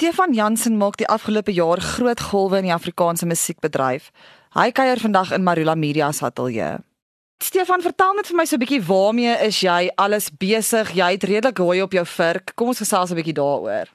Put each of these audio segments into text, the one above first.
Stefan Jansen maak die afgelope jaar groot golwe in die Afrikaanse musiekbedryf. Hy kuier vandag in Marula Media se ateljee. Stefan, vertel net vir my so 'n bietjie waarmee is jy alles besig? Jy het redelik hooi op jou vurk. Kom ons gesels 'n bietjie daaroor.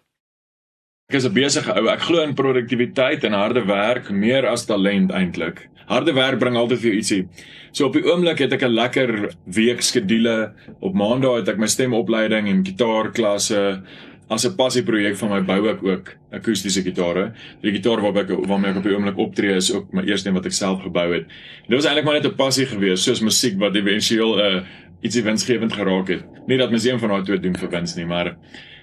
Ek is 'n besige ou. Ek glo in produktiwiteit en harde werk meer as talent eintlik. Harde werk bring altyd vir jou ietsie. So op die oomblik het ek 'n lekker week skedule. Op Maandag het ek my stemopleiding en gitaarklasse as 'n passieprojek van my bou ek ook akoestiese gitare. Die gitaar waarop ek waarmee ek op die oomblik optree is ook my eerste een wat ek self gebou het. En dit was eintlik maar net 'n passie geweest, soos musiek wat eventueel 'n uh, ietsie winsgewend geraak het. Nie dat mens een van daai twee doen vir wins nie, maar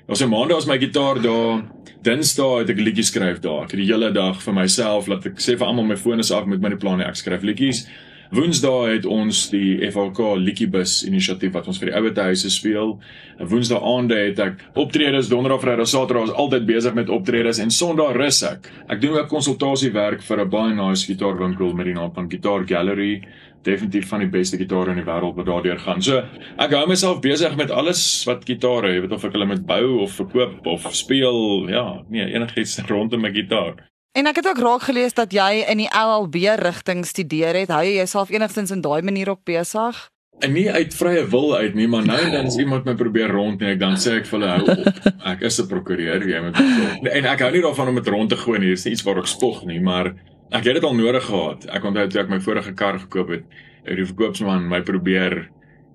ons se maandag was my gitaar daar. Dinsdae het ek liedjies skryf daar. Ek het die hele dag vir myself laat ek sê vir almal my foon is af met my planne ek skryf liedjies. Woensdae het ons die FHK Liedjiebus inisiatief wat ons vir die ouete huise speel. En Woensdae aande het ek optredes, Donderdag, Vrydag, Saterdag is altyd besig met optredes en Sondag rus ek. Ek doen ook konsultasiewerk vir 'n baie nice gitaarwinkel met die naam van Guitar Gallery. Definitief van die beste gitare in die wêreld wat daardeur gaan. So, ek hou myself besig met alles wat gitare, jy weet of ek hulle met bou of verkoop of speel, ja, nee, enigiets rondom my gitaar. En ek het ook raak gelees dat jy in die LLB rigting studeer het. Hou jy jouself enigstens in daai manier ook besig? En nie uit vrye wil uit nie, maar nou dan as iemand my probeer rond en ek dan sê ek vir hulle hou op. Ek is 'n prokureur, jy moet en ek hou nie daarvan om dit rond te gooi nie. Dit is iets waar ek spog nie, maar ek het dit al nodig gehad. Ek onthou toe ek my vorige kar gekoop het, het die verkoopsman my probeer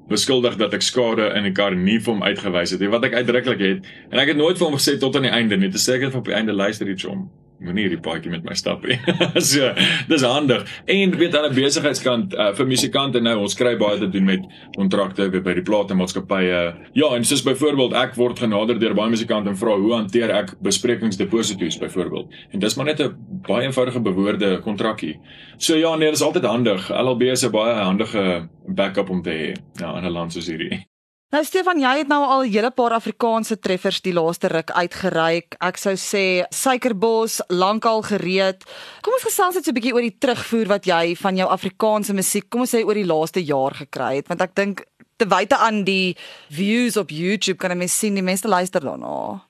beskuldig dat ek skade in die kar nie vir hom uitgewys het nie, wat ek uitdruklik het. En ek het nooit vir hom gesê tot aan die einde nie, te sê ek het op die einde luister iets om moenie hierdie paadjie met my stap nie. so, dis handig. En weet aan 'n besigheidskant uh, vir musikante nou, ons kry baie te doen met kontrakte by die platenmaatskappye. Ja, en soos byvoorbeeld ek word genader deur baie musikante en vra hoe hanteer ek besprekingsdeposito's byvoorbeeld. En dis maar net 'n baie eenvoudige bewoorde kontrakkie. So ja, nee, dis altyd handig. LLB is 'n baie handige backup om te hê ja, in 'n land soos hierdie. Nou Stefan, jy het nou al 'n hele paar Afrikaanse treffers die laaste ruk uitgereik. Ek sou sê Suikerbos lankal gereed. Kom ons gesels net so 'n bietjie oor die terugvoer wat jy van jou Afrikaanse musiek, kom ons sê oor die laaste jaar gekry het, want ek dink te wyte aan die views op YouTube kan 'n mens sien die mense luister daarna.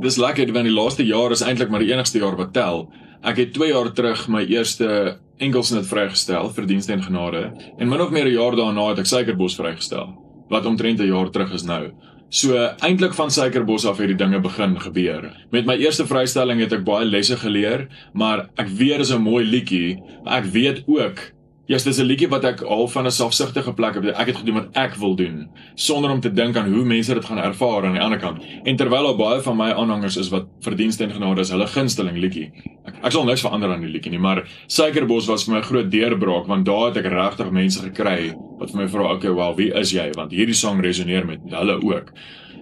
Dis lekker want die laaste jaar is eintlik maar die enigste jaar wat tel. Ek het 2 jaar terug my eerste enkelsnit vrygestel vir dienste en genade en min of meer 'n jaar daarna het ek Suikerbos vrygestel wat omtrent 'n jaar terug is nou. So eintlik van Suikerbos af het die dinge begin gebeur. Met my eerste vrystelling het ek baie lesse geleer, maar ek weet dis 'n mooi liedjie, ek weet ook Ja, yes, dis 'n liedjie wat ek al van 'n selfsugtige plek het. Ek het gedoen wat ek wil doen sonder om te dink aan hoe mense dit gaan ervaar aan die ander kant. En terwyl al baie van my aanhangers is wat verdienste en genade is hulle gunsteling liedjie. Ek, ek sal niks verander aan die liedjie nie, maar Suikerbos was vir my 'n groot deurbraak want daar het ek regtig mense gekry wat vir my vra, "Oké, okay, wel, wie is jy?" Want hierdie sang resoneer met hulle ook.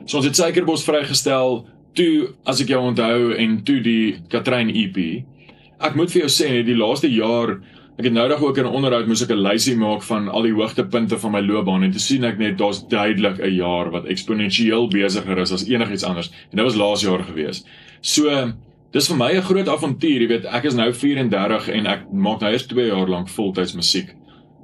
So ons het Suikerbos vrygestel toe as ek jou onthou en toe die Katrein EP. Ek moet vir jou sê, die laaste jaar Ek het nou dag ook in 'n onderhoud moes ek 'n lysie maak van al die hoogtepunte van my loopbaan en te sien ek net daar's duidelik 'n jaar wat eksponensieel besigger is as enigiets anders. En dit was laas jaar gewees. So dis vir my 'n groot avontuur, jy weet, ek is nou 34 en ek maak nou eers 2 jaar lank voltyds musiek.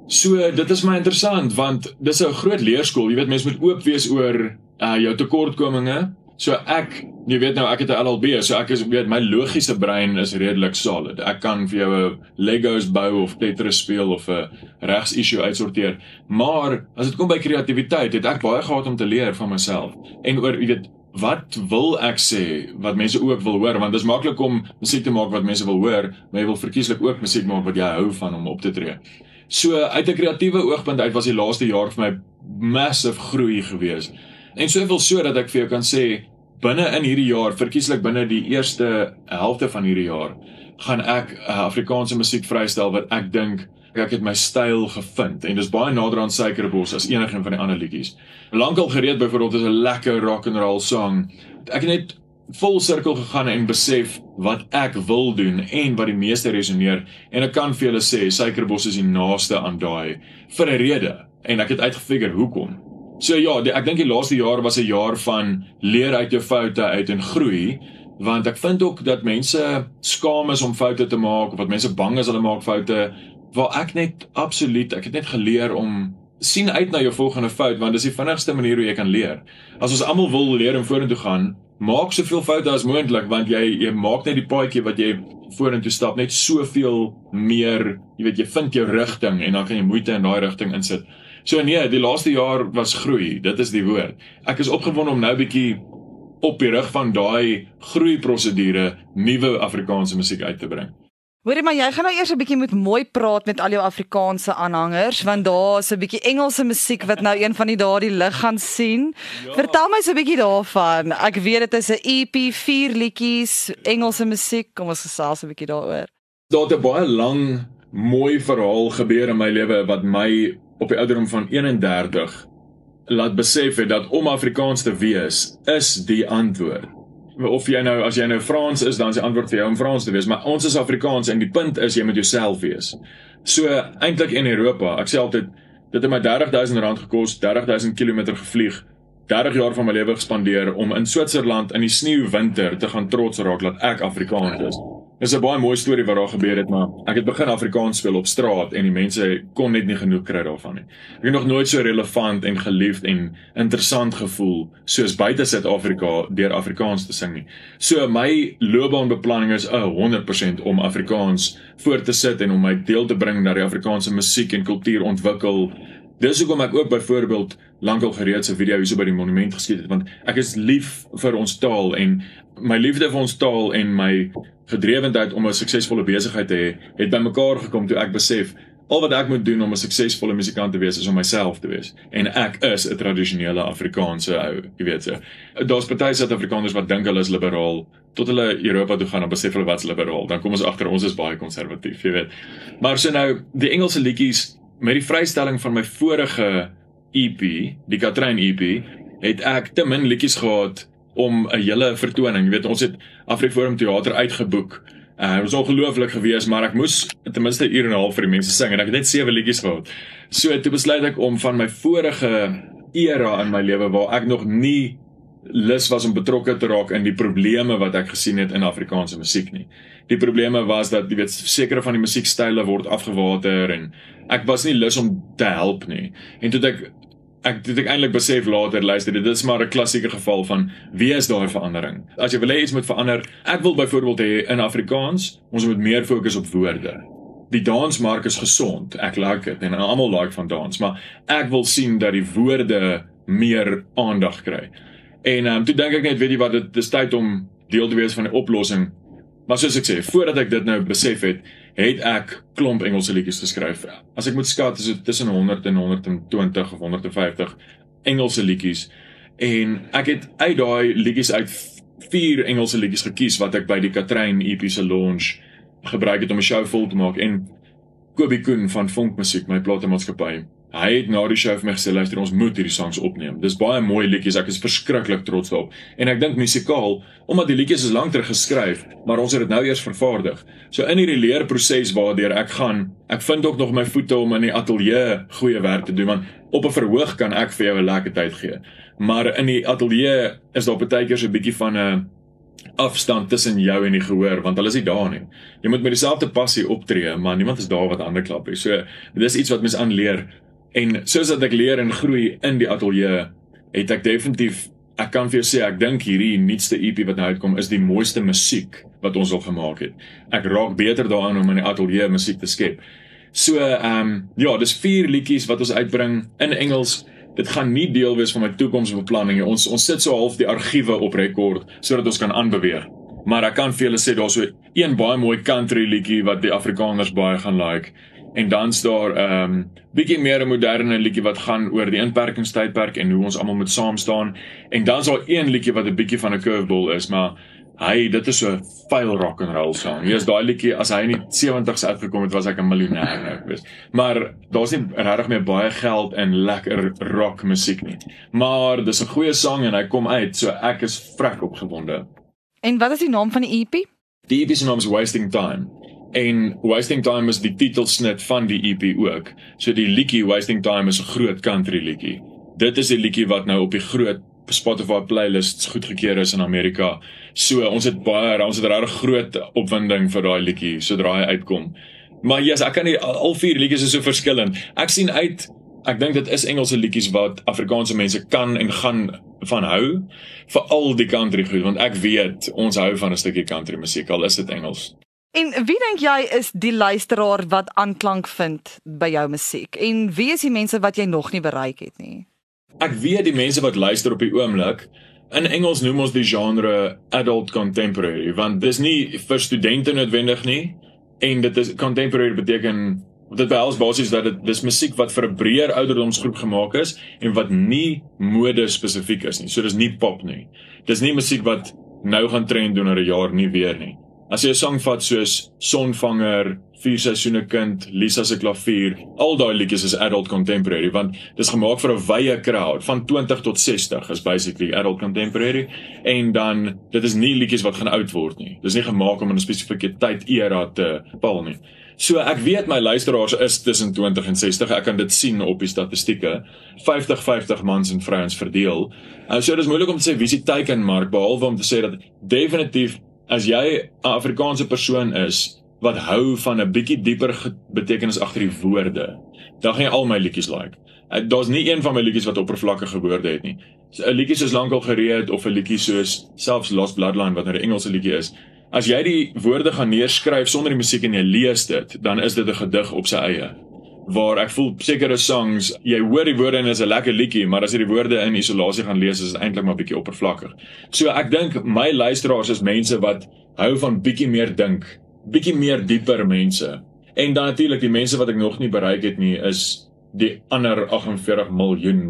So dit is my interessant want dis 'n groot leerskool. Jy weet mense moet oop wees oor uh jou tekortkominge So ek, jy weet nou ek het 'n LLB, so ek is weet my logiese brein is redelik solid. Ek kan vir jou 'n Legos bou of Tetris speel of 'n regs issue uitsorteer. Maar as dit kom by kreatiwiteit, het ek baie gehad om te leer van myself. En oor jy weet Wat wil ek sê wat mense ook wil hoor want dit is maklik om musiek te maak wat mense wil hoor, maar jy wil verkieslik ook musiek maak wat jy hou van om op te tree. So uit 'n kreatiewe oogpunt uit was die laaste jaar vir my massive groei gewees. En soveel so dat ek vir jou kan sê binne in hierdie jaar, verkieslik binne die eerste helfte van hierdie jaar, gaan ek uh, Afrikaanse musiek vrystel wat ek dink ek het my styl gevind en dis baie nader aan Suikerbos as enige van die ander liedjies. Lankal gereed byvoorbeeld is 'n lekker rock and roll song. Ek het net vol sirkel gegaan en besef wat ek wil doen en wat die meeste resoneer en ek kan vir julle sê Suikerbos is die naaste aan daai vir 'n rede en ek het uitgefigure hoekom. So ja, die, ek dink die laaste jaar was 'n jaar van leer uit jou foute uit en groei, want ek vind ook dat mense skaam is om foute te maak of wat mense bang is hulle maak foute, waar ek net absoluut, ek het net geleer om sien uit na jou volgende fout want dis die vinnigste manier hoe jy kan leer. As ons almal wil leer en vorentoe gaan, maak soveel foute as moontlik want jy jy maak net die paadjie wat jy vorentoe stap net soveel meer, jy weet jy vind jou rigting en dan kan jy moeite in daai rigting insit. So nee, die laaste jaar was groei, dit is die woord. Ek is opgewonde om nou 'n bietjie op die rug van daai groei prosedure nuwe Afrikaanse musiek uit te bring. Hoorie maar jy gaan nou eers 'n bietjie moet mooi praat met al jou Afrikaanse aanhangers want daar's 'n bietjie Engelse musiek wat nou een van die daardie lig gaan sien. Ja. Vertel my so 'n bietjie daarvan. Ek weet dit is 'n EP, vier liedjies, Engelse musiek. Kom ons gesels 'n bietjie daaroor. Daar het 'n baie lang mooi verhaal gebeur in my lewe wat my op die ouderdom van 31 laat besef het dat om Afrikaans te wees is die antwoord of jy nou as jy nou Frans is, dan is die antwoord vir jou om Frans te wees, maar ons is Afrikaans en die punt is jy moet jouself wees. So eintlik in Europa, ek sê altyd dit het my R30000 gekos, 30000 km gevlieg, 30 jaar van my lewe gespandeer om in Switserland in die sneeuwwinter te gaan trots raak dat ek Afrikaans is. Dis 'n baie mooi storie wat daar gebeur het, maar ek het begin Afrikaans speel op straat en die mense kon net nie genoeg kry daarvan nie. Ek het nog nooit so relevant en geliefd en interessant gevoel soos buite Suid-Afrika deur Afrikaans te sing nie. So my loopbaanbeplanning is 'n 100% om Afrikaans voor te sit en om my deel te bring na die Afrikaanse musiek en kultuur ontwikkel. Dis hoekom ek ook byvoorbeeld lankal gereed se video hierso by die monument geskiet het want ek is lief vir ons taal en my liefde vir ons taal en my gedrewendheid om 'n suksesvolle besigheid te hê, het bymekaar gekom toe ek besef al wat ek moet doen om 'n suksesvolle musikant te wees is om myself te wees en ek is 'n tradisionele Afrikaanse ou, jy weet so. Daar's party Suid-Afrikaners wat dink hulle is liberaal tot hulle Europa toe gaan en besef hulle wat's liberaal, dan kom ons agter ons is baie konservatief, jy weet. Maar so nou, die Engelse liedjies met die vrystelling van my vorige EP, die Katrein EP, het ek te min liedjies gehad om 'n hele vertoning. Jy weet, ons het Afriforum teater uitgeboek. Uh, dit was ongelooflik geweest, maar ek moes ten minste 'n uur en 'n half vir die mense sing en ek het net sewe liedjies gehad. So toe besluit ek om van my vorige era in my lewe waar ek nog nie lus was om betrokke te raak in die probleme wat ek gesien het in Afrikaanse musiek nie. Die probleme was dat jy weet sekere van die musiekstyle word afgewater en ek was nie lus om te help nie. En toe ek ek het ek eintlik besef later luister dit is maar 'n klassieke geval van wie is daai verandering? As jy wil hê iets moet verander ek wil byvoorbeeld hê in Afrikaans ons moet meer fokus op woorde. Die dansmark is gesond ek like dit en almal like van dans maar ek wil sien dat die woorde meer aandag kry. En um, toe dink ek net weet jy wat dit is tyd om deel te wees van die oplossing maar soos ek sê voordat ek dit nou besef het het ek klomp Engelse liedjies geskryf. As ek moet skat, is dit tussen 100 en 120 of 150 Engelse liedjies. En ek het uit daai liedjies uit vier Engelse liedjies gekies wat ek by die Katrein EP se launch gebruik het om 'n show vol te maak en Kobie Koen van Vonk Musiek, my platenmaatskappy, Hy het na die show vir my gesê luister ons moet hierdie songs opneem. Dis baie mooi liedjies. Ek is verskriklik trots daarop. En ek dink musikaal, omdat die liedjies is lank terug geskryf, maar ons het dit nou eers vervaardig. So in hierdie leerproses waardeur ek gaan, ek vind ook nog my voete om in die ateljee goeie werk te doen want op 'n verhoog kan ek vir jou 'n lekker tyd gee. Maar in die ateljee is daar baie keer so 'n bietjie van 'n afstand tussen jou en die gehoor want hulle is nie daar nie. Jy moet met dieselfde passie optree, maar niemand is daar wat ander klap nie. So dis iets wat mens aanleer En soos wat ek leer en groei in die ateljee, het ek definitief ek kan vir jou sê ek dink hierdie nuutste EP wat nou uitkom is die mooiste musiek wat ons al gemaak het. Ek raak beter daaraan om in die ateljee musiek te skep. So ehm um, ja, dis vier liedjies wat ons uitbring in Engels. Dit gaan nie deel wees van my toekomsbeplanning nie. Ons ons sit so half die argiewe op rekord sodat ons kan aanbeweeg. Maar ek kan vir julle sê daar's so een baie mooi country liedjie wat die Afrikaners baie gaan like en dan's daar 'n um, bietjie meer 'n moderne liedjie wat gaan oor die inperkingstydperk en hoe ons almal moet saam staan en dan's daar een liedjie wat 'n bietjie van 'n curveball is maar hy dit is so file rock and roll song. Is daai liedjie as hy in die 70s uitgekom het was ek 'n miljonair nou weet. Maar daar's nie regtig meer baie geld in lekker rock musiek nie. Maar dis 'n goeie sang en hy kom uit so ek is vrek opgewonde. En wat is die naam van die EP? Die EP se naam is Wasting Time. En Wasting Time is die titelsnit van die EP ook. So die liedjie Wasting Time is 'n groot country liedjie. Dit is die liedjie wat nou op die groot Spotify playlists goedgekeur is in Amerika. So ons het baie ons het regtig groot opwinding vir daai liedjie sodra hy uitkom. Maar ja, yes, ek kan nie al vier liedjies is so verskillend. Ek sien uit Ek dink dit is Engelse liedjies wat Afrikaanse mense kan en gaan van hou, veral die country goed, want ek weet ons hou van 'n stukkie country musiek al is dit Engels. En wie dink jy is die luisteraar wat aanklank vind by jou musiek? En wie is die mense wat jy nog nie bereik het nie? Ek weet die mense wat luister op die oomblik In Engels noem ons die genre adult contemporary want dis nie vir studente noodwendig nie en dit is contemporary beteken dit behels basies dat dit dis musiek wat vir 'n breër ouderdomsgroep gemaak is en wat nie mode spesifiek is nie. So dis nie pop nie. Dis nie musiek wat nou gaan trend doen oor 'n jaar nie weer nie. As jy 'n sang vat soos Sonvanger, Vier seisoene kind, Lisa se klavier, al daai liedjies is adult contemporary want dis gemaak vir 'n wye crowd van 20 tot 60 is basically adult contemporary en dan dit is nie liedjies wat gaan oud word nie. Dis nie gemaak om in 'n spesifieke tyd era te bepaal nie. So ek weet my luisteraars is tussen 20 en 60. Ek kan dit sien op die statistieke. 50-50 mans en vrouens verdeel. Uh, so dis moeilik om te sê wie se teikenmark behalwe om te sê dat definitief as jy 'n Afrikaanse persoon is wat hou van 'n bietjie dieper betekenis agter die woorde, dan gaan jy al my liedjies like. Daar's nie een van my liedjies wat oppervlakkige woorde het nie. 'n Liedjie soos lankal gereed of 'n liedjie soos selfs Lost Bloodline wat nou 'n Engelse liedjie is, As jy die woorde gaan neerskryf sonder die musiek en jy lees dit, dan is dit 'n gedig op sy eie. Waar ek voel sekere songs, jy hoor die woorde en is 'n lekker liedjie, maar as jy die woorde in isolasie gaan lees, is dit eintlik maar bietjie oppervlakkig. So ek dink my luisteraars is mense wat hou van bietjie meer dink, bietjie meer dieper mense. En dan natuurlik die mense wat ek nog nie bereik het nie is die ander 48 miljoen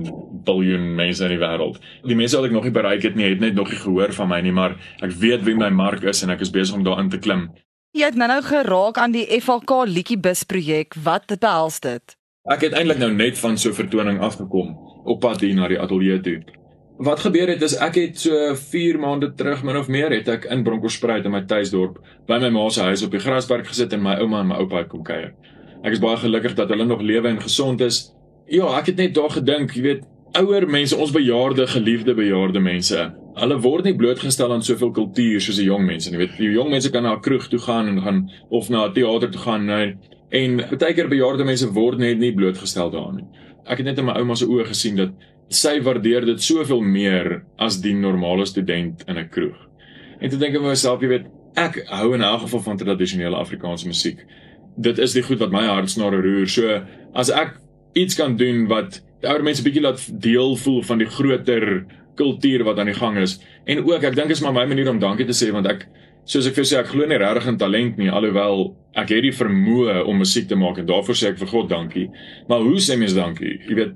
biljoen mense in die wêreld. Die mense wat ek nog nie bereik het nie, het net nog nie gehoor van my nie, maar ek weet wie my mark is en ek is besig om daarin te klim. Jy het nou-nou geraak aan die FHK Liedjie Bus projek. Wat behels dit? Ek het eintlik nou net van so 'n vertoning afgekom op pad hier na die ateljee toe. Wat gebeur het is ek het so 4 maande terug min of meer het ek in Bronkhorstspruit in my tuisdorp by my ma se huis op die grasberg gesit en my ouma en my oupa kom kuier. Ek is baie gelukkig dat hulle nog lewe en gesond is. Ja, ek het net daar gedink, jy weet, ouer mense, ons bejaarde, geliefde bejaarde mense. Hulle word nie blootgestel aan soveel kultuur soos die jong mense nie. Jy weet, die jong mense kan na 'n kroeg toe gaan en gaan of na 'n teater toe gaan, nee. En baie keer bejaarde mense word net nie blootgestel daaraan nie. Ek het net in my ouma se oë gesien dat sy waardeer dit soveel meer as die normale student in 'n kroeg. En toe dink ek vir myself, jy weet, ek hou in elk geval van tradisionele Afrikaanse musiek dit is die goed wat my hartsnare roer. So as ek iets kan doen wat ouer mense bietjie laat deel voel van die groter kultuur wat aan die gang is en ook ek dink is maar my manier om dankie te sê want ek soos ek vir sê ek glo nie regtig in talent nie alhoewel ek het die vermoë om musiek te maak en daarvoor sê ek vir God dankie. Maar hoe sê mens dankie? Jy weet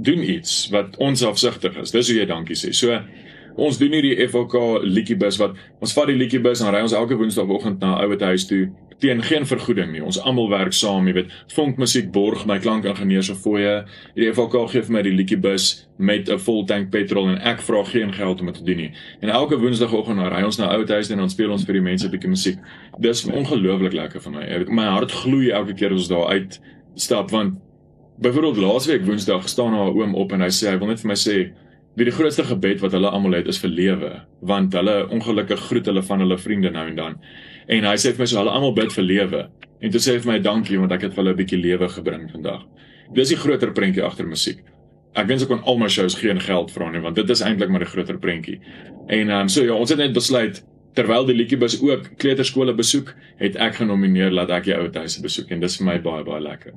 doen iets wat onselfsugtig is. Dis hoe jy dankie sê. So ons doen hierdie FOK liedjiebus wat ons vat die liedjiebus en ry ons elke woensdagoggend na 'n ouete huis toe teen geen vergoeding nie. Ons almal werk saam, jy weet. Vonk Musiek borg my klankingenieur se fooie. Die FOK gee vir my die liedjiebus met 'n vol tank petrol en ek vra geen geld om dit te doen nie. En elke woensdagoggend ry ons na ouete huis en ons speel ons vir die mense 'n bietjie musiek. Dis ongelooflik lekker vir my. Jy weet, my hart gloei elke keer as ons daar uit stap want byvoorbeeld laasweek woensdag staan daar 'n oom op en hy sê hy wil net vir my sê wie die grootste gebed wat hulle almal het is vir lewe want hulle ongelukkig groet hulle van hulle vriende nou en dan. En hy sê vir my so hulle almal bid vir lewe. En toe sê hy vir my dankie want ek het vir hulle 'n bietjie lewe gebring vandag. Dis die groter prentjie agter musiek. Ek wens ek kon al my shows geen geld vra nie want dit is eintlik maar die groter prentjie. En um, so ja ons het net besluit terwyl die liedjiebus ook kleuterskole besoek het ek genomineer laat ek die ou huise besoek en dis vir my baie baie lekker.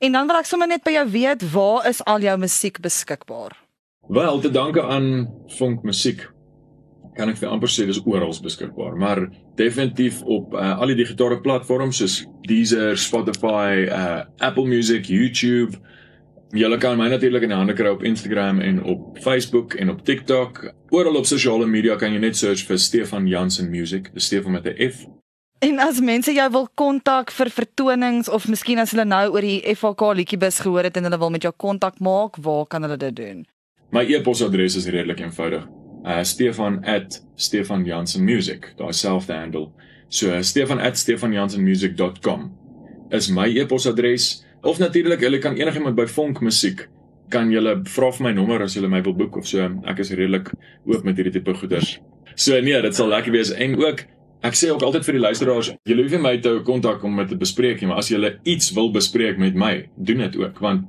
En dan wil ek sommer net by jou weet waar is al jou musiek beskikbaar Wel, te danke aan Funk Musiek kan ek vir amper sê dis oral beskikbaar, maar definitief op uh, al die digitale platforms soos Deezer, Spotify, uh, Apple Music, YouTube. Jy kan my natuurlik in die hande kry op Instagram en op Facebook en op TikTok. Oral op sosiale media kan jy net search vir Stefan Jansen Music, die Stefan met 'n F. En as mense jou wil kontak vir vertonings of miskien as hulle nou oor die FHK liedjiebus gehoor het en hulle wil met jou kontak maak, waar kan hulle dit doen? My e-posadres is redelik eenvoudig. Uh stefan@stefanjansenmusic, daai selfde handle. So stefan@stefanjansenmusic.com is my e-posadres of natuurlik hulle kan enigiemand by Vonk Musiek kan julle vra vir my nommer as julle my wil boek of so. Ek is redelik oop met hierdie tipe goeders. So nee, dit sal lekker wees en ook ek sê ook altyd vir die luisteraars, julle hoef nie my te kontak om met te bespreek nie, maar as julle iets wil bespreek met my, doen dit ook want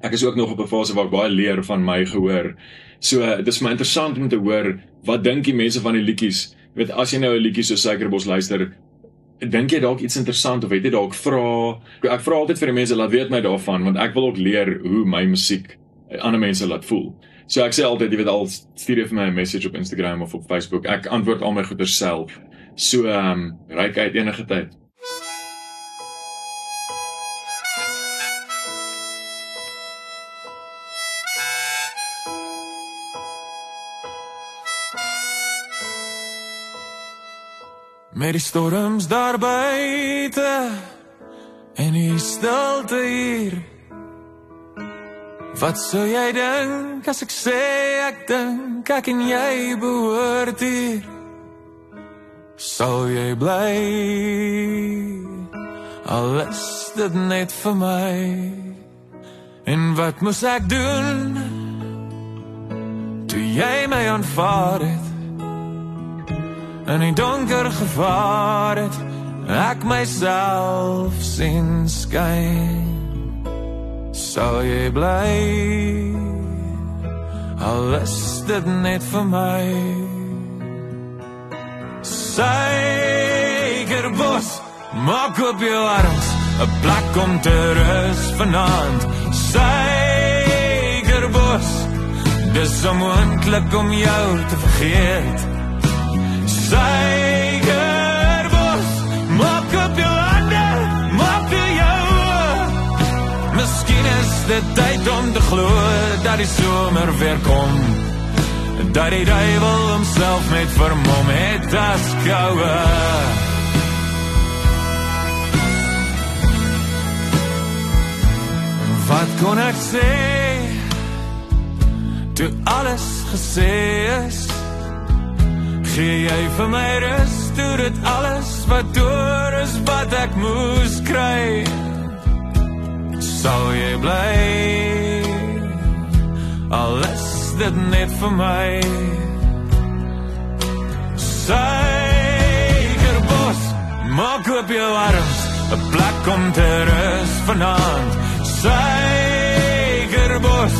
ek is ook nog op 'n fase waar ek baie leer van my gehoor. So dit is my interessant om te hoor wat dink die mense van die liedjies? Jy weet as jy nou 'n liedjie so Suikerbos luister, dink jy dalk iets interessant of het jy dalk vra? Ek vra altyd vir die mense laat weet my daarvan want ek wil ook leer hoe my musiek ander mense laat voel. So ek sê altyd jy weet al stuur jy vir my 'n message op Instagram of op Facebook. Ek antwoord al my goeie self. So ehm um, ryk uit enige tyd. Met die storms daar buite en die stilte hier. Wat sou jy dink as ek sê ek dink ek en jy behoort hier? Sou jy bly? Alles dit net vir my. En wat moet ek doen? Toe jy my aanvaar het in die donker gevaar het ek myself sien skyn. Sal jy bly? Alles dit net vir my. Suiker bos maak op jou arms. 'n plek om te rus vanaand Suiker bos dis onmoontlik om jou te vergeet Suikerbos, maak op jou hande, maak vir jou. Miskien is dit tyd om te glo dat die somer weer kom. Dat die duiwel homself met vermom het as koue. Wat kon ek sê? Toe alles gesê is Gee jy vir my rus toe dit alles wat deur is wat ek moes kry. Sal jy bly? Alles dit net vir my. Suiker bos Maak op jou arms 'n plek om te rus vanaand. Suiker bos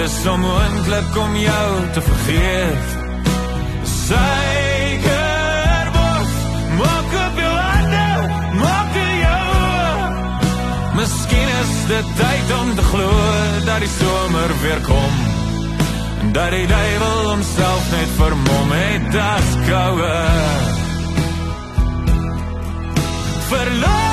Dis onmoontlik om jou te vergeet Suikerbos, maak op jou hande, maak jou. Miskien is dit tyd om te glo dat die somer weer kom. Dat die duiwel homself net vermom het as koue. Verlore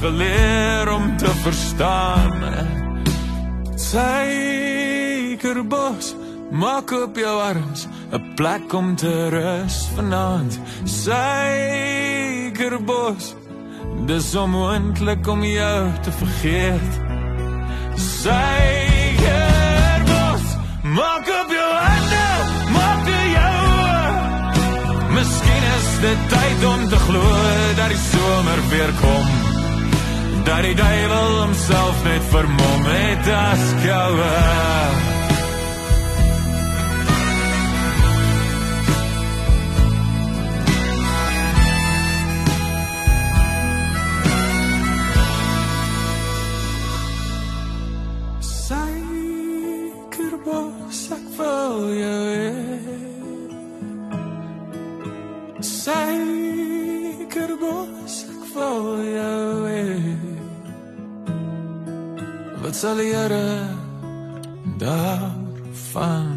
geleer om te verstaan. Suikerbos, maak op jou arms 'n plek om te rus vanaand. Suikerbos, dis onmoontlik om jou te vergeet. Suikerbos, maak op jou hande, maak jou. Miskien is dit tyd om te glo dat die somer weer kom. Dat die duiwel homself net vermom het as koue. Sal die Here daarvan